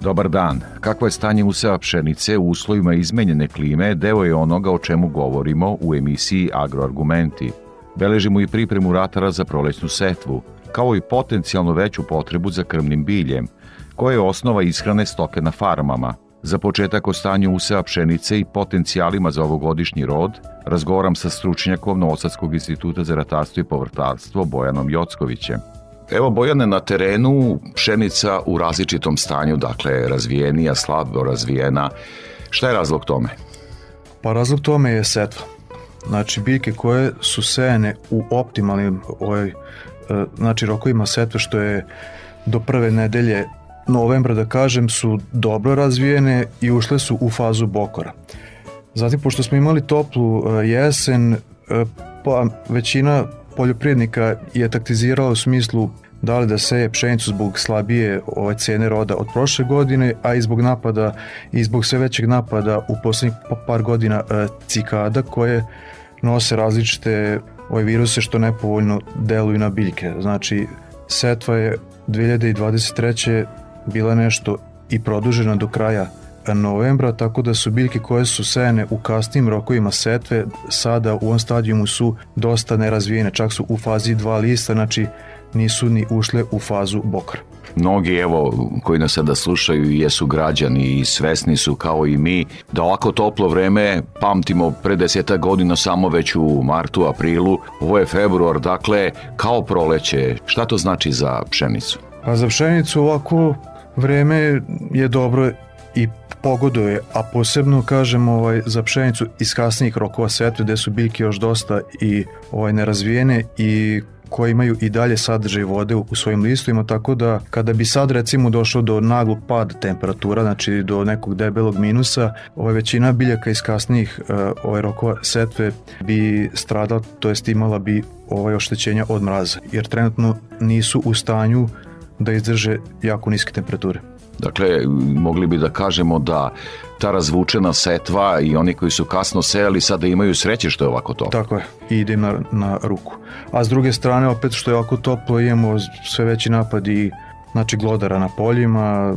Dobar dan. Kakvo je stanje useva pšenice u uslovima izmenjene klime, deo je onoga o čemu govorimo u emisiji Agroargumenti. Beležimo i pripremu ratara za prolećnu setvu, kao i potencijalno veću potrebu za krmnim biljem, koje je osnova ishrane stoke na farmama. Za početak o stanju useva pšenice i potencijalima za ovogodišnji rod, razgovaram sa stručnjakom Novosadskog instituta za ratarstvo i povrtarstvo Bojanom Jockovićem. Evo Bojane na terenu pšenica u različitom stanju, dakle razvijenija, slabo razvijena. Šta je razlog tome? Pa razlog tome je setva. Znači biljke koje su sejane u optimalnim ovaj, e, znači rokovima setve što je do prve nedelje novembra da kažem su dobro razvijene i ušle su u fazu bokora. Zatim pošto smo imali toplu e, jesen, e, pa većina poljoprivrednika je taktizirala u smislu da li da seje pšenicu zbog slabije ove cene roda od prošle godine, a i zbog napada i zbog sve većeg napada u poslednjih pa, par godina e, cikada koje nose različite ove viruse što nepovoljno deluju na biljke. Znači, setva je 2023. bila nešto i produžena do kraja novembra, tako da su biljke koje su sejane u kasnim rokovima setve sada u ovom stadijumu su dosta nerazvijene, čak su u fazi dva lista, znači nisu ni ušle u fazu bokra. Mnogi, evo, koji nas sada slušaju, jesu građani i svesni su kao i mi da ovako toplo vreme pamtimo pre deseta godina samo već u martu, aprilu, ovo je februar, dakle, kao proleće. Šta to znači za pšenicu? Pa za pšenicu ovako vreme je dobro i pogoduje, a posebno kažem ovaj, za pšenicu iz kasnijih rokova setve gde su biljke još dosta i ovaj, nerazvijene i koje imaju i dalje sadržaj vode u svojim listovima, tako da kada bi sad recimo došlo do naglog pada temperatura, znači do nekog debelog minusa, ovaj većina biljaka iz kasnijih ovaj rokova setve bi stradala, to jest imala bi ovaj oštećenja od mraza, jer trenutno nisu u stanju da izdrže jako niske temperature. Dakle, mogli bi da kažemo da ta razvučena setva i oni koji su kasno sejali sada imaju sreće što je ovako toplo. Tako je, ide na, na ruku. A s druge strane, opet što je ovako toplo, imamo sve veći napad i znači glodara na poljima.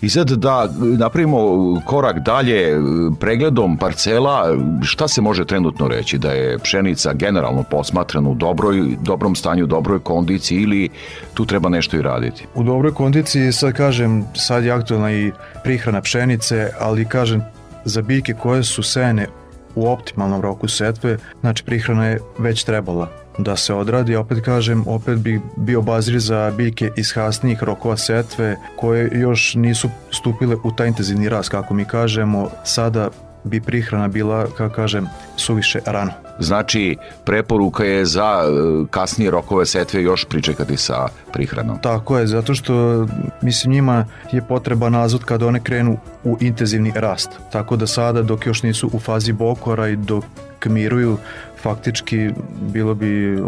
I sad da napravimo korak dalje pregledom parcela, šta se može trenutno reći? Da je pšenica generalno posmatrana u dobroj, dobrom stanju, dobroj kondiciji ili tu treba nešto i raditi? U dobroj kondiciji, sad kažem, sad je aktualna i prihrana pšenice, ali kažem, za biljke koje su sejane u optimalnom roku setve, znači prihrana je već trebala da se odradi. Opet kažem, opet bi bio bazir za biljke iz hasnijih rokova setve koje još nisu stupile u taj intenzivni rast, kako mi kažemo. Sada bi prihrana bila, kako kažem, suviše rano. Znači, preporuka je za e, kasnije rokove setve još pričekati sa prihranom. Tako je, zato što mislim njima je potreba nazad kada one krenu u intenzivni rast. Tako da sada dok još nisu u fazi bokora i dok miruju, faktički bilo bi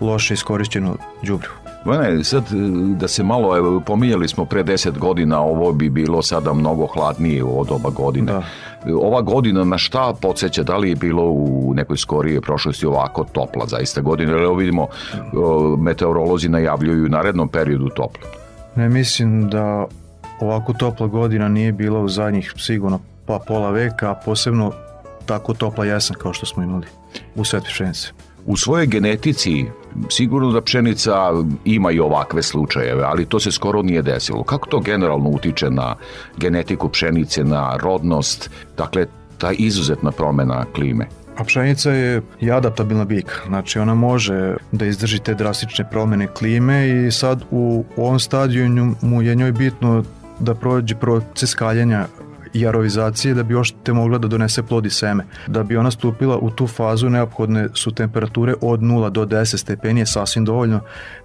loše iskorišćeno đubrivo. Vene, sad e, da se malo, evo, pominjali smo pre 10 godina, ovo bi bilo sada mnogo hladnije od oba godina. Da. Ova godina na šta podsjeća, da li je bilo u nekoj skorije prošlosti ovako topla zaista godina, jer evo vidimo, meteorolozi najavljuju u narednom periodu toplo. Ne mislim da ovako topla godina nije bila u zadnjih sigurno pa pola veka, a posebno tako topla jesen kao što smo imali u pšenice. U svojoj genetici sigurno da pšenica ima i ovakve slučajeve, ali to se skoro nije desilo. Kako to generalno utiče na genetiku pšenice, na rodnost, dakle, ta izuzetna promena klime? A pšenica je i adaptabilna biljka, znači ona može da izdrži te drastične promene klime i sad u, ovom stadiju mu je njoj bitno da prođe proces jarovizacije da bi te mogla da donese plod i seme. Da bi ona stupila u tu fazu neophodne su temperature od 0 do 10 stepeni je sasvim dovoljno,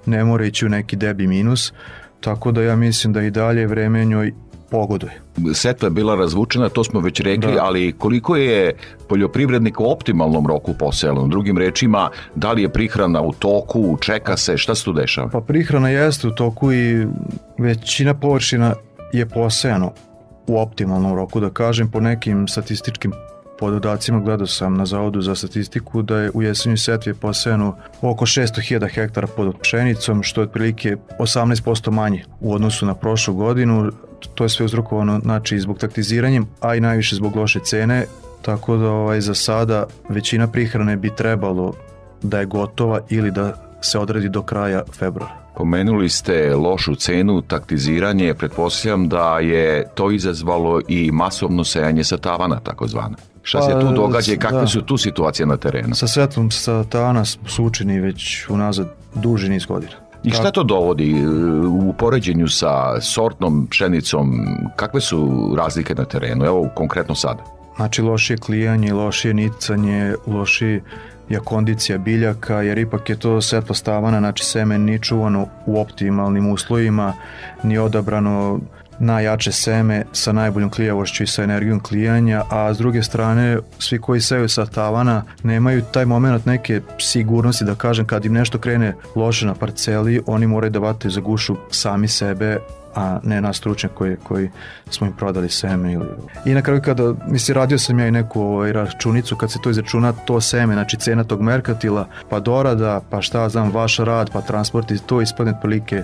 ne mora ići u neki debi minus, tako da ja mislim da i dalje vreme njoj pogoduje. Setva je bila razvučena, to smo već rekli, da. ali koliko je poljoprivrednik u optimalnom roku poselo? Drugim rečima, da li je prihrana u toku, čeka se, šta se tu dešava? Pa prihrana jeste u toku i većina površina je posejano u optimalnom roku, da kažem, po nekim statističkim pododacima gledao sam na Zavodu za statistiku da je u jesenju setvi posejano oko 600.000 hektara pod pšenicom, što je otprilike 18% manje u odnosu na prošlu godinu. To je sve uzrokovano znači, zbog taktiziranjem, a i najviše zbog loše cene, tako da ovaj, za sada većina prihrane bi trebalo da je gotova ili da se odradi do kraja februara. Pomenuli ste lošu cenu, taktiziranje, pretpostavljam da je to izazvalo i masovno sejanje sa tavana, takozvano. Šta se tu pa, događa i kakve da. su tu situacije na terenu? Sa setom sa tavana su učeni već unazad duži niz godina. I šta to dovodi e, u poređenju sa sortnom pšenicom? Kakve su razlike na terenu? Evo konkretno sada. Znači lošije klijanje, lošije nicanje, lošije je kondicija biljaka, jer ipak je to setva stavana, znači seme ni čuvano u optimalnim uslovima, ni odabrano najjače seme sa najboljom klijavošću i sa energijom klijanja, a s druge strane svi koji seju sa tavana nemaju taj moment neke sigurnosti da kažem kad im nešto krene loše na parceli, oni moraju da vataju za gušu sami sebe, a ne na stručnjak koji, koji smo im prodali seme. Ili... I na kraju kada, mislim, radio sam ja i neku ovaj, računicu kad se to izračuna, to seme, znači cena tog merkatila, pa dorada, pa šta znam, vaš rad, pa transport i to ispadne otprilike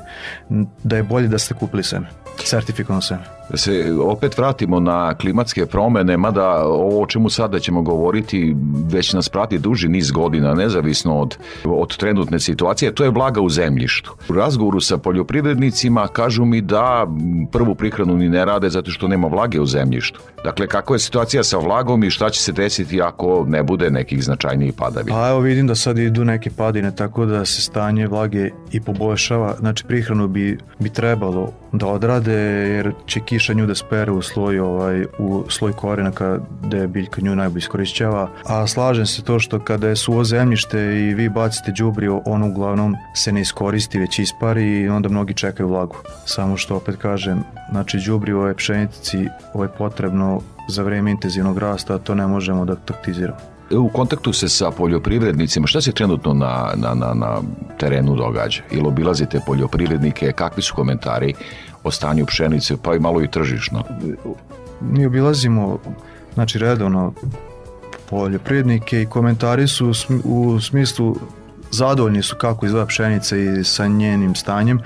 da je bolje da ste kupili seme sertifikovano seme. Da se opet vratimo na klimatske promene, mada ovo o čemu sada ćemo govoriti već nas prati duži niz godina, nezavisno od, od trenutne situacije, to je vlaga u zemljištu. U razgovoru sa poljoprivrednicima kažu mi da prvu prihranu ni ne rade zato što nema vlage u zemljištu. Dakle, kako je situacija sa vlagom i šta će se desiti ako ne bude nekih značajnijih padavina? Pa evo vidim da sad idu neke padine, tako da se stanje vlage i poboljšava. Znači, prihranu bi, bi trebalo da odrade, jer će kiša nju da spere u sloj, ovaj, u sloj korena kada je biljka nju najbolje iskorišćava. A slažem se to što kada je suvo zemljište i vi bacite đubrivo, on uglavnom se ne iskoristi, već ispari i onda mnogi čekaju vlagu. Samo što opet kažem, znači đubrivo je pšenici ovaj potrebno za vreme intenzivnog rasta, to ne možemo da taktiziramo. U kontaktu se sa poljoprivrednicima, šta se trenutno na, na, na, na terenu događa? Ili obilazite poljoprivrednike, kakvi su komentari o stanju pšenice, pa i malo i tržišno? Mi obilazimo, znači redovno poljoprivrednike i komentari su u smislu zadovoljni su kako izgleda pšenica i sa njenim stanjem,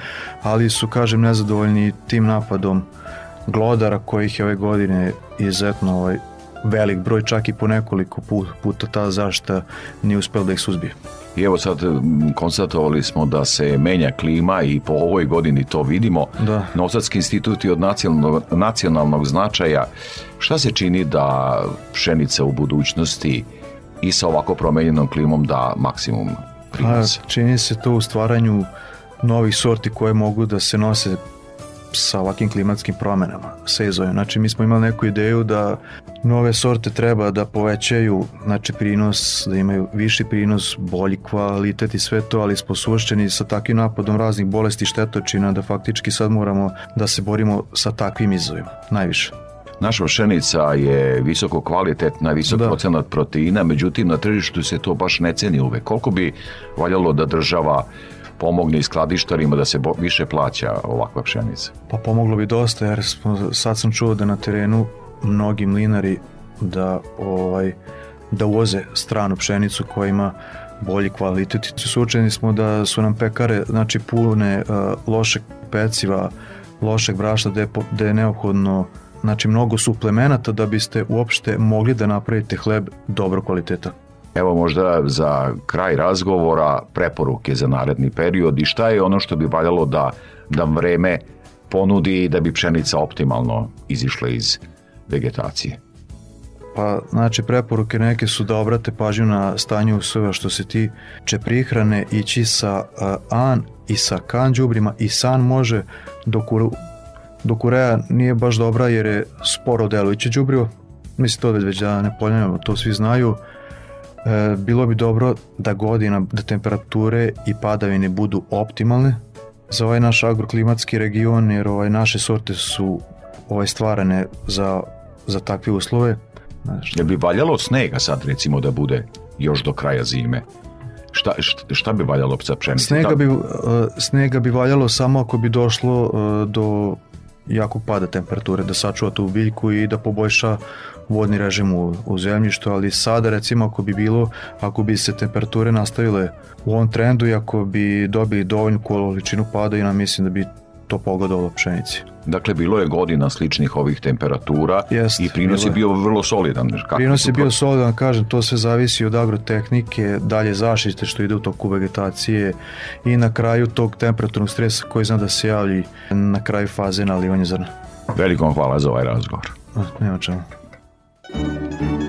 ali su, kažem, nezadovoljni tim napadom glodara kojih je ove godine izuzetno ovaj, velik broj, čak i po nekoliko puta ta zašta nije uspela da ih suzbije. I evo sad konstatovali smo da se menja klima i po ovoj godini to vidimo. Da. Novosadski institut je od nacionalnog, nacionalnog značaja. Šta se čini da pšenica u budućnosti i sa ovako promenjenom klimom da maksimum prinosa? Čini se to u stvaranju novih sorti koje mogu da se nose sa ovakvim klimatskim promenama, sa izvojom. Znači, mi smo imali neku ideju da nove sorte treba da povećaju znači, prinos, da imaju viši prinos, bolji kvalitet i sve to, ali smo suočeni sa takvim napadom raznih bolesti i štetočina da faktički sad moramo da se borimo sa takvim izazovima, najviše. Naša pšenica je visoko kvalitetna, visok da. procenat proteina, međutim na tržištu se to baš ne ceni uvek. Koliko bi valjalo da država pomogne i skladištarima da se više plaća ovakva pšenica? Pa pomoglo bi dosta jer smo, sad sam čuo da na terenu mnogi mlinari da ovaj da uvoze stranu pšenicu koja ima bolji kvalitet. Sučeni smo da su nam pekare znači pune uh, lošeg peciva, lošeg brašna gde, gde je neophodno znači mnogo suplemenata da biste uopšte mogli da napravite hleb dobro kvaliteta. Evo možda za kraj razgovora preporuke za naredni period i šta je ono što bi valjalo da, da vreme ponudi da bi pšenica optimalno izišla iz vegetacije? Pa, znači, preporuke neke su da obrate pažnju na stanje usova što se tiče prihrane, ići sa uh, an i sa kan džubrima i san može dok u dok ureja nije baš dobra jer je sporo delujuće đubrivo. Mislim to već da ne ponavljamo, to svi znaju. E, bilo bi dobro da godina, da temperature i padavine budu optimalne za ovaj naš agroklimatski region, jer ovaj naše sorte su ovaj stvarane za, za takve uslove. Znaš, Jel bi valjalo snega sad recimo da bude još do kraja zime? Šta, šta, bi valjalo za pšenicu? Snega bi, uh, snega bi valjalo samo ako bi došlo uh, do jakog pada temperature, da sačuva tu biljku i da poboljša vodni režim u, u zemljištu, ali sada recimo ako bi bilo, ako bi se temperature nastavile u ovom trendu i ako bi dobili dovoljnu količinu padojina, mislim da bi to pogodalo pšenici. Dakle, bilo je godina sličnih ovih temperatura Jest, i prinos je bio vrlo solidan. Kako prinos je bio solidan, kažem, to sve zavisi od agrotehnike, dalje zaštite što ide u toku vegetacije i na kraju tog temperaturnog stresa koji zna da se javlji na kraju faze nalivanja zrna. Veliko hvala za ovaj razgovor. Nema čemu. Música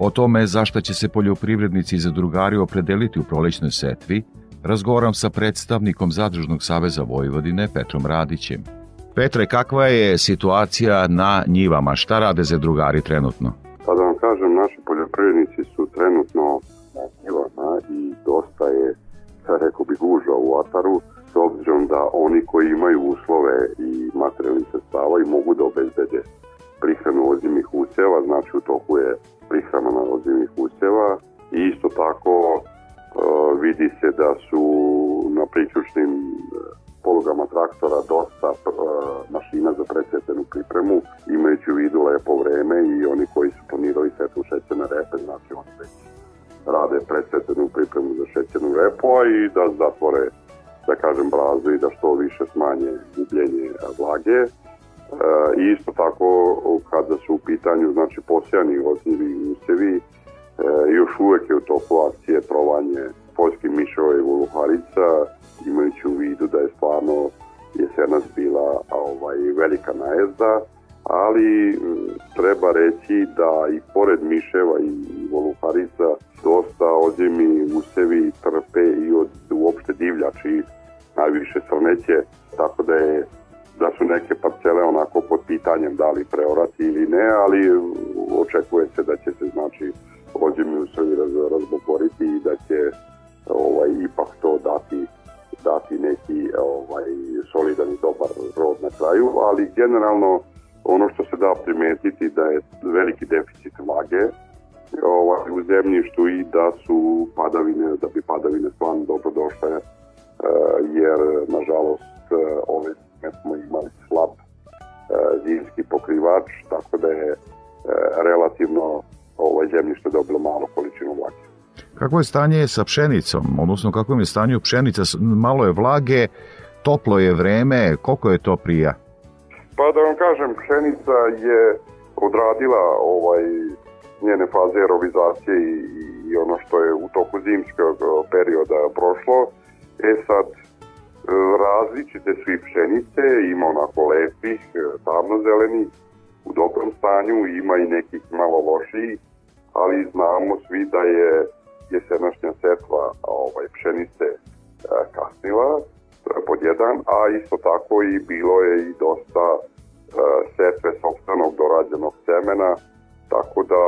O tome zašto će se poljoprivrednici i zadrugari opredeliti u prolećnoj setvi, razgovaram sa predstavnikom Zadružnog saveza Vojvodine Petrom Radićem. Petre, kakva je situacija na njivama? Šta rade zadrugari trenutno? Pa da vam kažem, naši poljoprivrednici su trenutno na njivama i dosta je rekao bi gužva u ataru, s obzirom da oni koji imaju uslove i materijalnih sredstava i mogu da obezbede prihranu ozimih useva, znači u toku je prihrana na ozimih useva i isto tako e, vidi se da su na priključnim e, polugama traktora dosta e, mašina za predsjetenu pripremu, imajući u vidu lepo vreme i oni koji su planirali setu šećerne repe, znači oni već rade predsjetenu pripremu za šećernu repu, i da zatvore da kažem brazu i da što više smanje gubljenje vlage. E, isto tako kada su u pitanju znači posijani oznivi usevi e, još uvek je u toku akcije trovanje poljskih miševa i voluharica imajući u vidu da je stvarno jesenas bila ovaj, velika najezda ali treba reći da i pored miševa i voluharica dosta ozimi usevi trpe i od uopšte divljači najviše crneće, tako da je da su neke parcele onako pod pitanjem da li preorati ili ne, ali očekuje se da će se znači ozimi usevi raz, razbokoriti i da će ovaj ipak to dati dati neki ovaj solidan i dobar rod na kraju, ali generalno ono što se da primetiti da je veliki deficit vlage ovaj, u zemljištu i da su padavine, da bi padavine stvarno dobro došle eh, jer nažalost eh, ove smo imali slab eh, zimski pokrivač tako da je relativno ovaj zemljište dobilo malo količinu vlage. Kako je stanje sa pšenicom, odnosno kako je stanje pšenica, malo je vlage, toplo je vreme, koliko je to prija? Pa da vam kažem, pšenica je odradila ovaj njene faze aerobizacije i, i ono što je u toku zimskog perioda prošlo. E sad, različite su i pšenice, ima onako lepih, tamno-zeleni, u dobrom stanju, ima i nekih malo loših, ali znamo svi da je jesenašnja setva ovaj, pšenice kasnila, pod jedan, a isto tako i bilo je i dosta e, setve sobstvenog dorađenog semena, tako da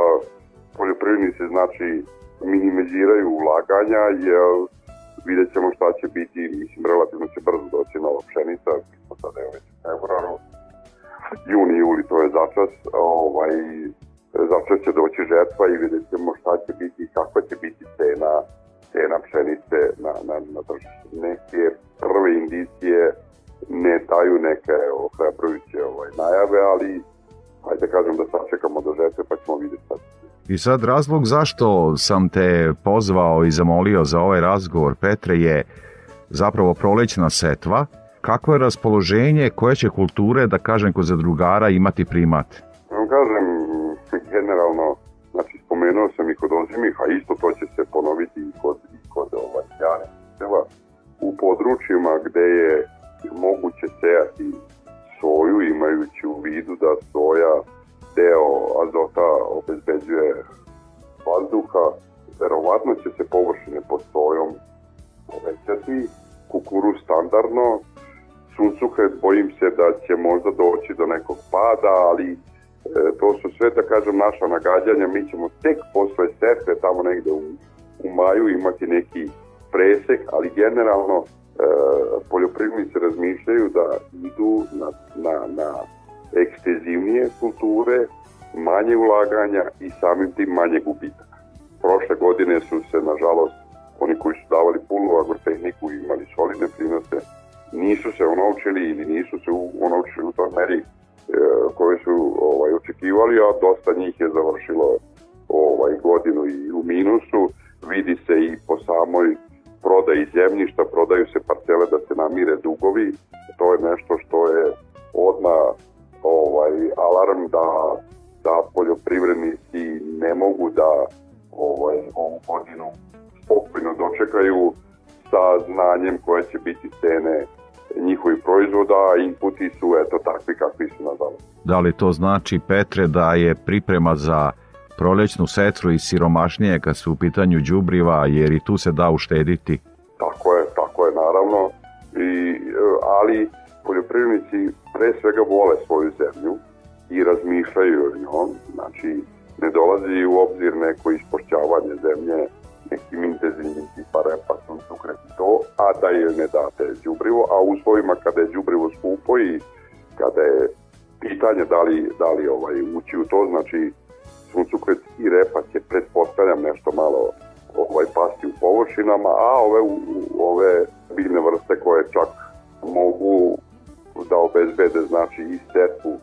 poljoprivrednici znači minimiziraju ulaganja, jer vidjet ćemo šta će biti, mislim, relativno će brzo doći nova pšenica, mi smo sada je već februaru, juni, juli, to je začas, ovaj, začas će doći žetva i vidjet ćemo šta će biti, kakva će biti cena cena pšenice na, na, na tržištu. Neke prve indicije ne daju neke ohrabrujuće ovaj, najave, ali hajde kažem da sačekamo do žetve pa ćemo vidjeti sad. I sad razlog zašto sam te pozvao i zamolio za ovaj razgovor, Petre, je zapravo prolećna setva. Kako je raspoloženje, koje će kulture, da kažem, kod zadrugara imati primat? Vam kažem, generalno spomenuo sam i kod ozimih, a isto to će se ponoviti i kod, i kod ovaj, jane u područjima gde je moguće sejati soju imajući u vidu da soja deo azota obezbeđuje vazduha, verovatno će se površine pod sojom povećati, kukuru standardno, suncuhet bojim se da će možda doći do nekog pada, ali E, to su sve, da kažem, naša nagađanja. Mi ćemo tek posle setve, tamo negde u, u maju, imati neki presek, ali generalno e, poljoprivrednici razmišljaju da idu na, na, na ekstenzivnije kulture, manje ulaganja i samim tim manje gubitaka. Prošle godine su se, nažalost, oni koji su davali punu agrotehniku i imali solidne prinose, nisu se onovčili ili nisu se onovčili u toj meri E, koje su ovaj, očekivali, a dosta njih je završilo ovaj, godinu i u minusu. Vidi se i po samoj prodaji zemljišta, prodaju se parcele da se namire dugovi. To je nešto što je odma ovaj, alarm da, da poljoprivrednici ne mogu da ovaj, ovu godinu spokojno dočekaju sa znanjem koje će biti cene njihovih proizvoda, inputi su eto takvi kakvi su nažalost. Da li to znači, Petre, da je priprema za prolećnu setru i siromašnije kad su u pitanju đubriva, jer i tu se da uštediti? Tako je, tako je naravno, I, ali poljoprivrednici pre svega vole svoju zemlju i razmišljaju o njom, znači ne dolazi u obzir neko ispošćavanje zemlje nekim intenzivnim tipa repa, suncokret i to, a da je ne date đubrivo, a u uslovima kada je đubrivo skupo i kada je pitanje da li, da li ovaj, ući u to, znači suncokret i repa će pretpostavljam nešto malo ovaj pasti u površinama, a ove u, ove biljne vrste koje čak mogu da obezbede znači i setvu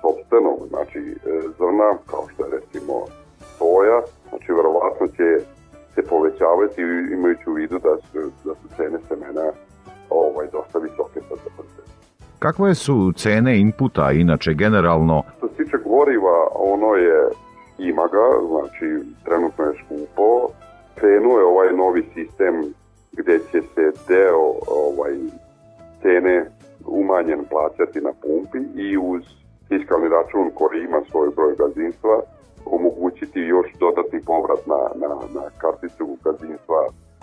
sobstvenog znači e, zrna kao što je recimo soja, znači verovatno će se povećavati imajući u vidu da su, da su cene semena ovaj, dosta visoke sad za Kakve su cene inputa inače generalno? Što se tiče goriva, ono je ima ga, znači trenutno je skupo. Krenuo je ovaj novi sistem gde će se deo ovaj, cene umanjen plaćati na pumpi i uz fiskalni račun koji ima svoj broj gazdinstva omogućiti još dodatni povrat na, na, na karticu gazdinstva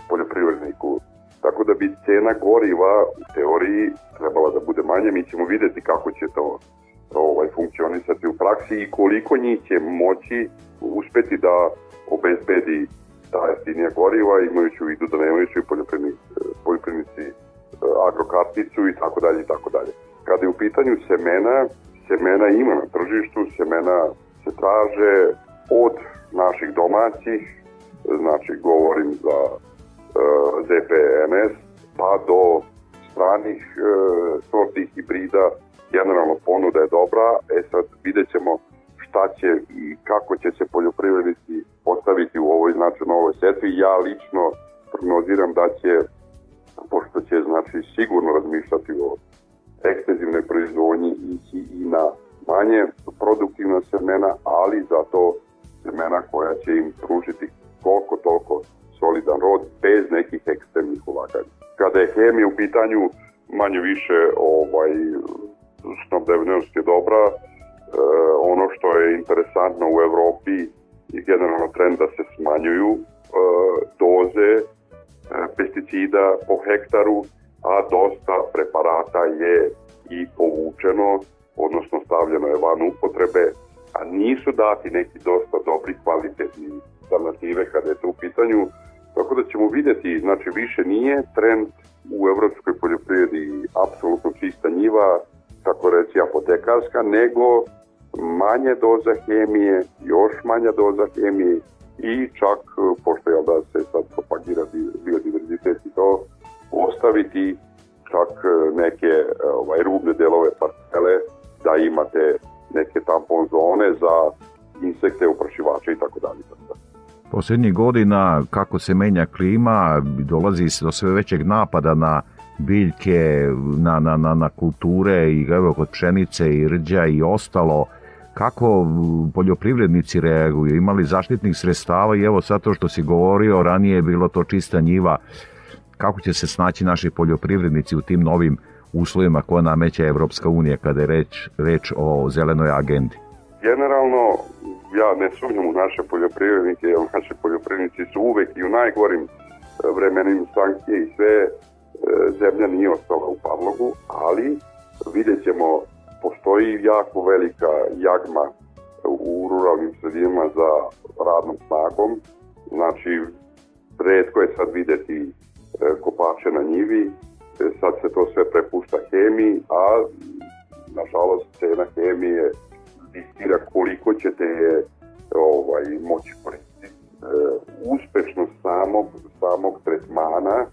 poljoprivredniku. Tako da bi cena goriva u teoriji trebala da bude manja. Mi ćemo videti kako će to ovaj, funkcionisati u praksi i koliko njih će moći uspeti da obezbedi ta jeftinija goriva imajući u vidu da nemaju svi poljoprivrednici, poljoprivrednici agrokarticu i tako dalje i tako dalje. Kada je u pitanju semena, semena ima na tržištu, semena se traže od naših domaćih, znači govorim za e, ZPNS, pa do stranih uh, sorti hibrida, generalno ponuda je dobra, e sad vidjet ćemo šta će i kako će se poljoprivrednici postaviti u ovoj znači novoj setvi. Ja lično prognoziram da će, pošto će znači sigurno razmišljati o ekstenzivnoj proizvodnji ići i na manje produktivna semena, ali zato semena koja će im pružiti koliko toliko solidan rod bez nekih ekstremnih ulaganja. Kada je hemija u pitanju manje više ovaj snabdevnost je dobra. E, ono što je interesantno u Evropi je generalno trend da se smanjuju e, doze pesticida po hektaru, a dosta preparata je i povučeno, odnosno stavljeno je van upotrebe, a nisu dati neki dosta dobri kvalitetni alternative kada je to u pitanju. Tako da ćemo videti, znači više nije trend u evropskoj poljoprivredi apsolutno čista njiva, tako reći apotekarska, nego manje doza hemije, još manja doza hemije i čak, pošto je da se sad propagira biodiverzitet i to, ostaviti čak neke ovaj, rubne delove parcele da imate neke tampon zone za insekte, uprašivače i tako dalje. Poslednjih godina, kako se menja klima, dolazi se do sve većeg napada na biljke, na, na, na, na kulture i evo kod pšenice i rđa i ostalo, kako poljoprivrednici reaguju, imali zaštitnih sredstava i evo sad to što si govorio, ranije je bilo to čista njiva, kako će se snaći naši poljoprivrednici u tim novim uslovima koje nameće Evropska unija kada je reč, reč o zelenoj agendi? Generalno, ja ne sumnjam u naše poljoprivrednike, jer naši poljoprivrednici su uvek i u najgorim vremenim sankcije i sve E, zemlja nije ostala u Pavlogu, ali vidjet ćemo, postoji jako velika jagma u ruralnim sredinama za radnom snagom, znači redko je sad videti e, kopače na njivi, e, sad se to sve prepušta hemiji, a nažalost cena hemije diktira koliko ćete je ovaj, moći koristiti. Uspešnost samog, samog tretmana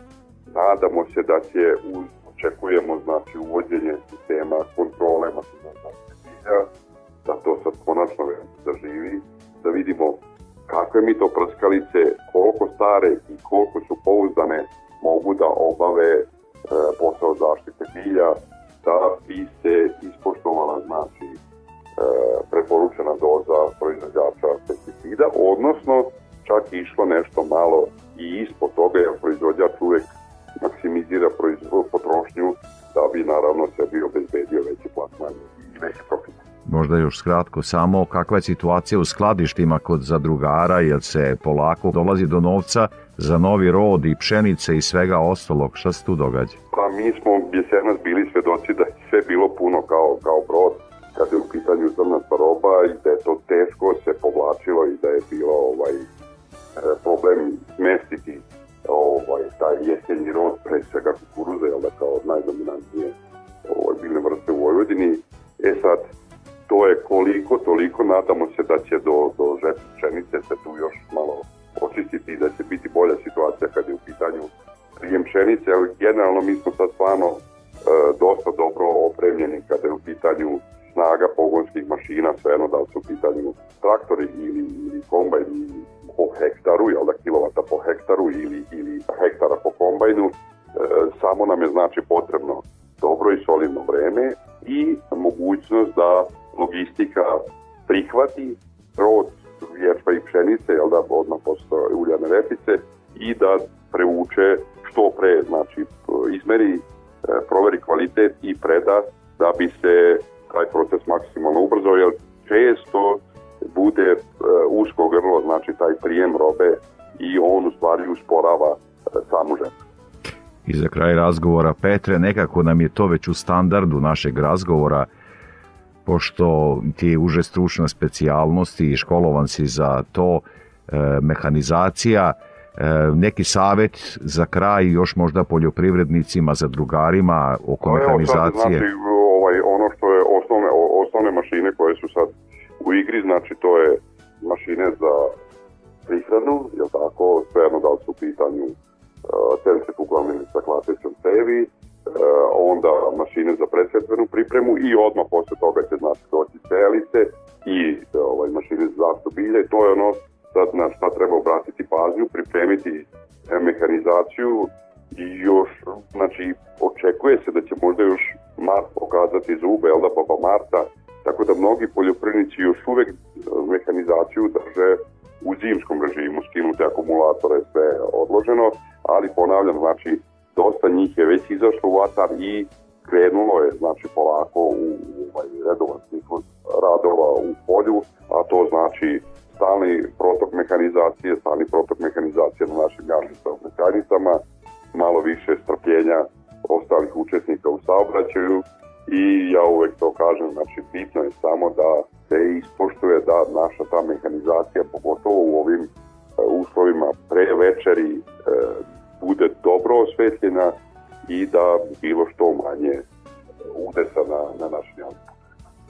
nadamo se da će uz, očekujemo znači uvođenje sistema kontrole bilja, da to sad konačno da živi, da vidimo kakve mi to prskalice, koliko stare i koliko su pouzdane mogu da obave e, posao zaštite bilja, da bi se ispoštovala znači e, preporučena doza proizvođača pesticida, odnosno čak išlo nešto malo i ispod toga, jer proizvođač uvek maksimizira proizvod, potrošnju da bi naravno sebi obezbedio veći plasman i veći profit. Možda još skratko samo kakva je situacija u skladištima kod zadrugara, jer se polako dolazi do novca za novi rod i pšenice i svega ostalog. Šta se tu događa? Pa mi smo jesenas bili svedoci da je sve bilo puno kao, kao brod kada je u pitanju zrnata roba i da je to teško se povlačilo i da je bilo ovaj problem smestiti ovaj, taj jesenji rod, pre svega kukuruza, jel da kao najdominantnije ovaj, biljne vrste u Vojvodini. E sad, to je koliko, toliko, nadamo se da će do, do žetve pšenice se tu još malo očistiti i da će biti bolja situacija kad je u pitanju prijem pšenice, ali generalno mi smo sad stvarno e, dosta dobro opremljeni kada je u pitanju snaga pogonskih mašina, svejedno da li su u pitanju traktori ili, ili kombajn ili po hektaru, jel da kilovata po hektaru ili, ili hektara po kombajnu, e, samo nam je znači potrebno dobro i solidno vreme i mogućnost da logistika prihvati rod ječma i pšenice, jel da odmah posle uljane repice i da prevuče što pre, znači izmeri, e, proveri kvalitet i preda da bi se taj proces maksimalno ubrzao, jer često bude uh, usko grlo, znači taj prijem robe i on u stvari usporava uh, samu žetvu. I za kraj razgovora, Petre, nekako nam je to već u standardu našeg razgovora, pošto ti je uže stručna specijalnost i školovan si za to, e, mehanizacija, e, neki savet za kraj još možda poljoprivrednicima, za drugarima oko mehanizacije? Evo sad, znači, ovaj, ono što je osnovne, osnovne mašine koje su sad u igri, znači to je mašine za prihranu, je tako, svejedno da li su u pitanju uh, centrifugalni sa klasičnom cevi, onda mašine za presvetvenu pripremu i odmah posle toga će znači doći celice i ovaj, mašine za zaštitu bilja i to je ono sad na šta treba obratiti pažnju, pripremiti e, mehanizaciju i još, znači, očekuje se da će možda još mart pokazati zube, jel da, baba Marta, Tako da mnogi poljoprivrednici još uvek e, mehanizaciju drže u zimskom režimu, skinute akumulatore, sve odloženo, ali ponavljam, znači, dosta njih je već izašlo u atar i krenulo je, znači, polako u, u ovaj redovan ciklus radova u polju, a to znači stalni protok mehanizacije, stalni protok mehanizacije na našim javnim saobraćajnicama, malo više strpljenja ostalih učesnika u saobraćaju, i ja uvek to kažem, znači bitno je samo da se ispoštuje da naša ta mehanizacija, pogotovo u ovim e, uslovima pre večeri, e, bude dobro osvetljena i da bilo što manje udesa na, na naš njan.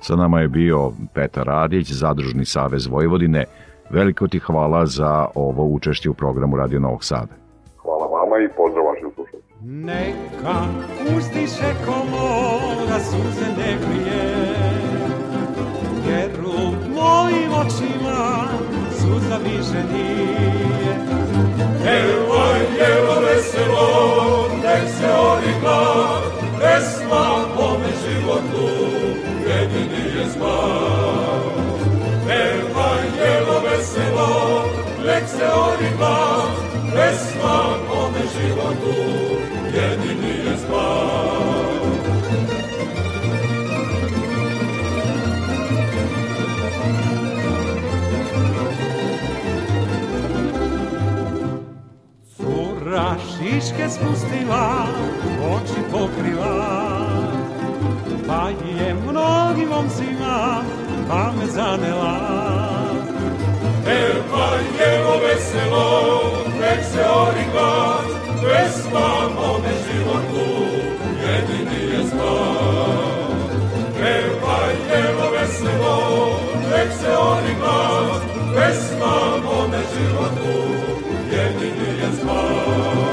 Sa nama je bio Petar Radić, Zadružni savez Vojvodine. Veliko ti hvala za ovo učešće u programu Radio Novog Sada. Neka uzdiše komora suze ne krije. Jer u mojim očima suza više nije. Evo je veselo, Cura šiške spustila, oči pokrila, pa je mnogim momcima pamet zanela. Evanjelo veselo, nek se ori glas, pesma mome životu, jedini je spas. Pevaj jelo veselo, nek se oni glas, pesma mome životu, jedini je spas.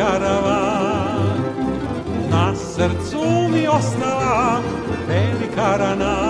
Garava, srcu mi ostala velika rana.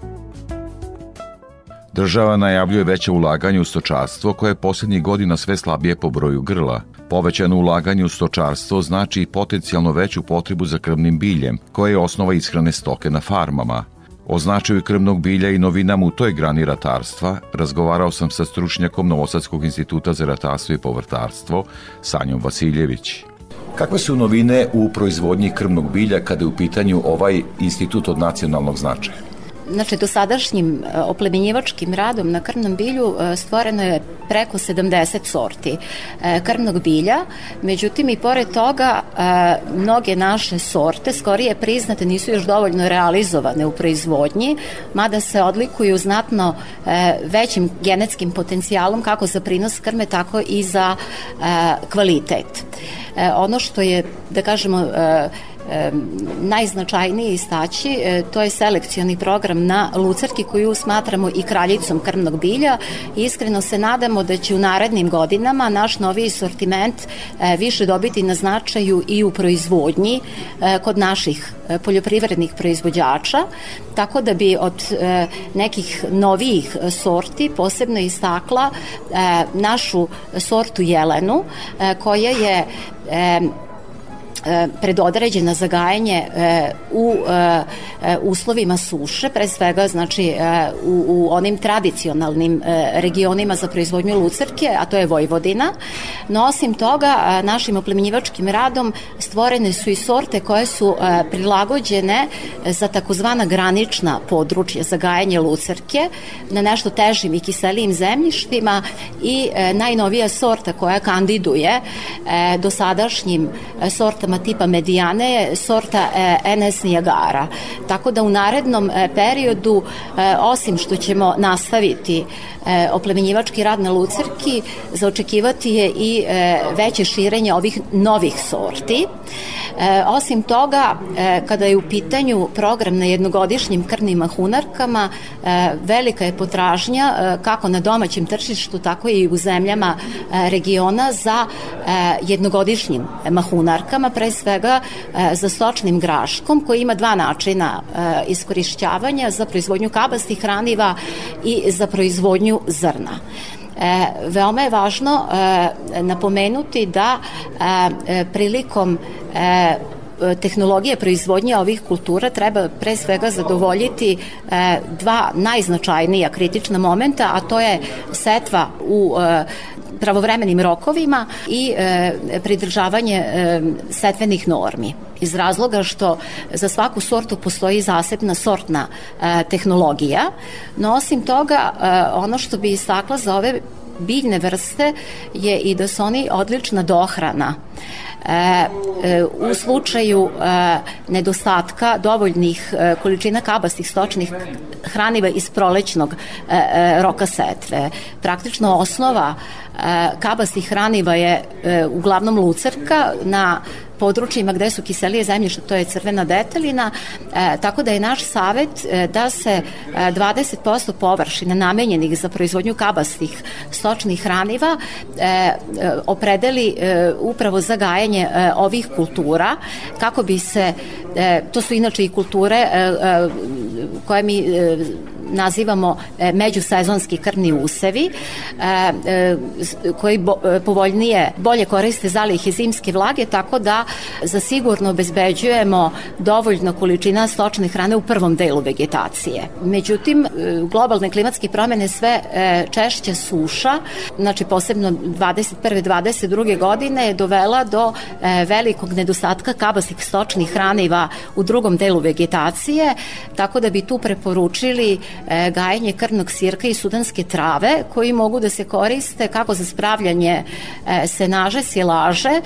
Država najavljuje veće ulaganje u stočarstvo koje je posljednjih godina sve slabije po broju grla. Povećano ulaganje u stočarstvo znači i potencijalno veću potrebu za krvnim biljem, koje je osnova ishrane stoke na farmama. O značaju krvnog bilja i novinama u toj grani ratarstva razgovarao sam sa stručnjakom Novosadskog instituta za ratarstvo i povrtarstvo, Sanjom Vasiljević. Kakve su novine u proizvodnji krvnog bilja kada je u pitanju ovaj institut od nacionalnog značaja? Znači, dosadašnjim e, oplemenjivačkim radom na krvnom bilju e, stvoreno je preko 70 sorti e, krvnog bilja, međutim i pored toga mnoge naše sorte skorije priznate nisu još dovoljno realizovane u proizvodnji, mada se odlikuju znatno većim genetskim potencijalom kako za prinos krme, tako i za kvalitet. Ono što je, da kažemo, najznačajnije istaći, e, to je selekcioni program na Lucerki koju smatramo i kraljicom krvnog bilja. Iskreno se nadamo da će u narednim godinama naš novi sortiment e, više dobiti na značaju i u proizvodnji e, kod naših poljoprivrednih proizvođača, tako da bi od nekih novijih sorti posebno istakla našu sortu jelenu koja je predodređena za gajanje e, u e, uslovima suše, pre svega znači u, u onim tradicionalnim regionima za proizvodnju lucerke, a to je Vojvodina. No osim toga, našim oplemenjivačkim radom stvorene su i sorte koje su prilagođene za takozvana granična područja za gajanje lucerke na nešto težim i kiselijim zemljištima i najnovija sorta koja kandiduje dosadašnjim sortama sortama tipa medijane je sorta e, NS Nijagara. Tako da u narednom e, periodu, e, osim što ćemo nastaviti oplemenjivački rad na lucerki, zaočekivati je i veće širenje ovih novih sorti. Osim toga, kada je u pitanju program na jednogodišnjim krvnim mahunarkama, velika je potražnja kako na domaćem tržištu, tako i u zemljama regiona za jednogodišnjim mahunarkama, pre svega e, za stočnim graškom, koji ima dva načina e, iskorišćavanja za proizvodnju kabastih hraniva i za proizvodnju zrna. E, veoma je važno e, napomenuti da e, prilikom e, tehnologije proizvodnje ovih kultura treba pre svega zadovoljiti e, dva najznačajnija kritična momenta, a to je setva u e, pravovremenim rokovima i e, pridržavanje e, setvenih normi iz razloga što za svaku sortu postoji zasebna sortna e, tehnologija, no osim toga e, ono što bi istakla za ove biljne vrste je i da su oni odlična dohrana. E, e, u slučaju e, nedostatka dovoljnih e, količina kabastih stočnih hraniva iz prolećnog e, e, roka setve. Praktično osnova kabastih hraniva je uglavnom lucerka na područjima gde su kiselije zemljišta, to je crvena detelina, e, tako da je naš savet e, da se e, 20% površina namenjenih za proizvodnju kabastih stočnih hraniva e, opredeli e, upravo za gajanje e, ovih kultura, kako bi se, e, to su inače i kulture e, e, koje mi e, nazivamo e, međusezonski krvni usevi e, e, koji povoljnije, bolje koriste zalihe zimske vlage, tako da za sigurno obezbeđujemo dovoljno količina stočne hrane u prvom delu vegetacije. Međutim, globalne klimatske promene sve češća suša, znači posebno 21. 22. godine je dovela do velikog nedostatka kabastih stočnih hraniva u drugom delu vegetacije, tako da bi tu preporučili gajenje krvnog sirka i sudanske trave koji mogu da se koriste kako za spravljanje e, senaže, silaže,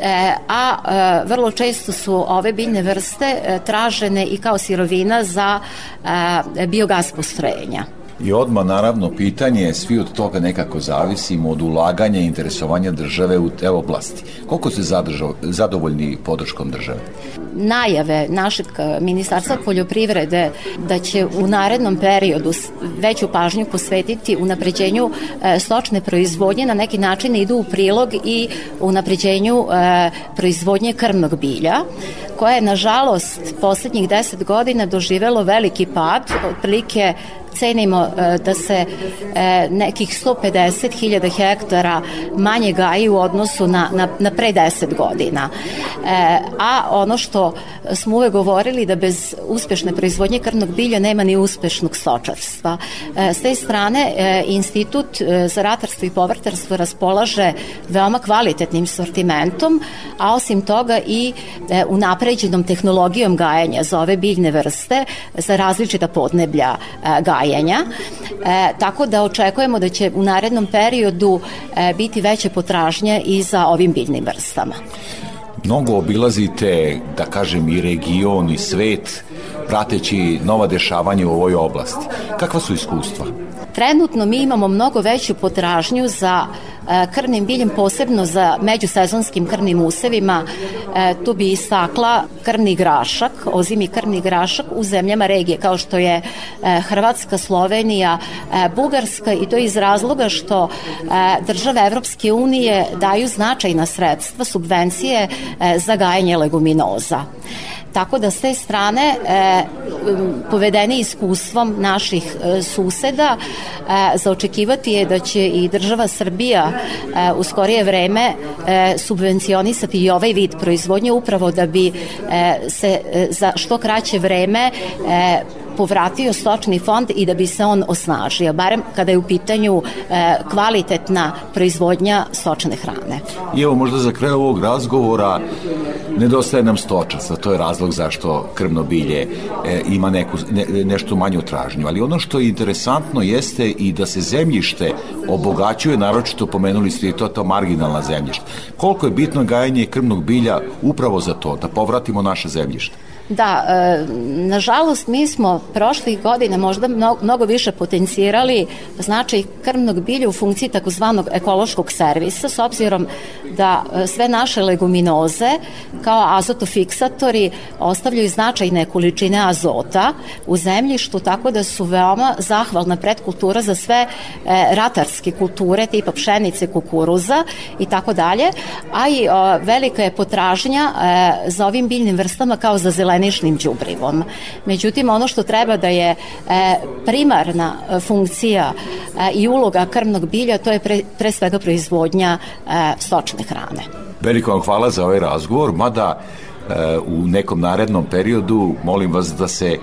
e, a e, vrlo često su ove biljne vrste e, tražene i kao sirovina za e, biogas postrojenja. I odmah naravno pitanje, svi od toga nekako zavisimo od ulaganja i interesovanja države u te oblasti. Koliko ste zadržao, zadovoljni podrškom države? najave našeg eh, ministarstva poljoprivrede da će u narednom periodu veću pažnju posvetiti unapređenju eh, stočne proizvodnje na neki način idu u prilog i unapređenju eh, proizvodnje krmnog bilja koje je nažalost poslednjih 10 godina doživelo veliki pad, otprilike cenimo e, da se e, nekih 150.000 hektara manje gaji u odnosu na, na, na pre 10 godina. E, a ono što smo uvek govorili da bez uspešne proizvodnje krvnog bilja nema ni uspešnog stočarstva. S te strane Institut za ratarstvo i povrtarstvo raspolaže veoma kvalitetnim sortimentom, a osim toga i unapređenom tehnologijom gajanja za ove biljne vrste za različita podneblja gajanja gajenja, e, tako da očekujemo da će u narednom periodu e, biti veće potražnje i za ovim biljnim vrstama. Mnogo obilazite, da kažem, i region i svet, prateći nova dešavanja u ovoj oblasti. Kakva su iskustva? Trenutno mi imamo mnogo veću potražnju za e, krvnim biljem, posebno za međusezonskim krvnim usevima. E, tu bi istakla krvni grašak, ozimi krvni grašak u zemljama regije kao što je e, Hrvatska, Slovenija, Bugarska i to iz razloga što države Evropske unije daju značajna sredstva, subvencije za gajanje leguminoza. Tako da s te strane e, povedeni iskustvom naših e, suseda e, za očekivati je da će i država Srbija e, u skorije vreme e, subvencionisati i ovaj vid proizvodnje upravo da bi e, se e, za što kraće vreme e, povratio stočni fond i da bi se on osnažio, barem kada je u pitanju e, kvalitetna proizvodnja stočne hrane. I evo možda za kraj ovog razgovora nedostaje nam stočaca, to je razlog zašto krvno bilje e, ima neku, ne, nešto manju tražnju, ali ono što je interesantno jeste i da se zemljište obogaćuje, naročito pomenuli ste i to, to marginalna zemljišta. Koliko je bitno gajanje krvnog bilja upravo za to, da povratimo naše zemljište? Da, e, nažalost mi smo prošlih godina možda mnogo, mnogo više potencirali značaj krvnog bilja u funkciji takozvanog ekološkog servisa s obzirom da e, sve naše leguminoze kao azotofiksatori ostavljaju značajne količine azota u zemljištu tako da su veoma zahvalna predkultura za sve e, ratarske kulture tipa pšenice, kukuruza i tako dalje, a i velika je potražnja za ovim biljnim vrstama kao za zelene stanišnim đubrivom. Međutim, ono što treba da je e, primarna e, funkcija e, i uloga krvnog bilja, to je pre, pre svega proizvodnja stočne hrane. Veliko vam hvala za ovaj razgovor, mada u nekom narednom periodu molim vas da se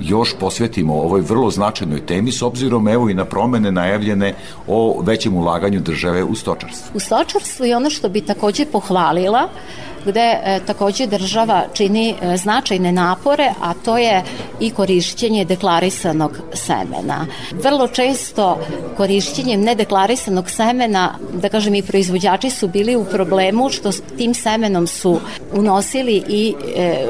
još posvetimo ovoj vrlo značajnoj temi s obzirom evo i na promene najavljene o većem ulaganju države u stočarstvo. U stočarstvu i ono što bi takođe pohvalila gde e, takođe država čini e, značajne napore, a to je i korišćenje deklarisanog semena. Vrlo često korišćenjem nedeklarisanog semena, da kažem i proizvođači su bili u problemu što tim semenom su unosili i e,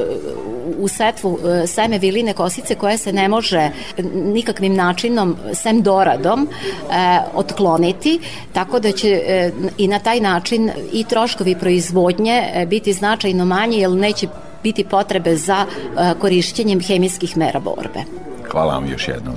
u setvu e, seme viline kosice koje se ne može nikakvim načinom, sem doradom, e, otkloniti, tako da će e, i na taj način i troškovi proizvodnje biti značajno manji, jer neće biti potrebe za korišćenjem hemijskih mera borbe. Hvala vam još jednom.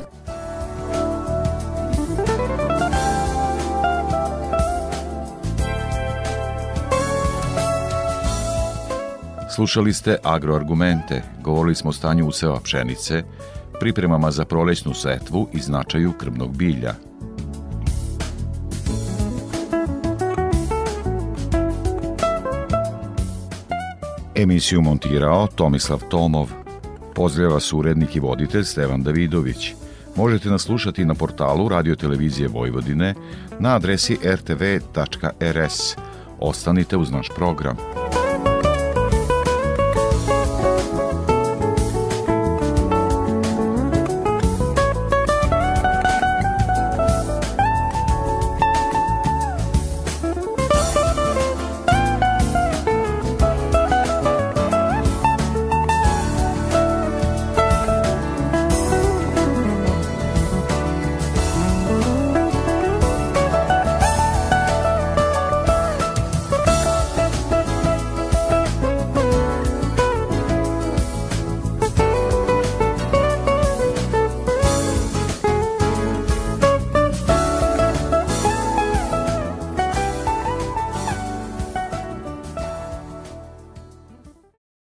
Slušali ste agroargumente, govorili smo o stanju useva pšenice, pripremama za prolećnu setvu i značaju krvnog bilja. Emisiju montirao Tomislav Tomov. Pozdravlja su urednik i voditelj Stevan Davidović. Možete nas slušati na portalu Radio Televizije Vojvodine na adresi rtv.rs. Ostanite uz naš program.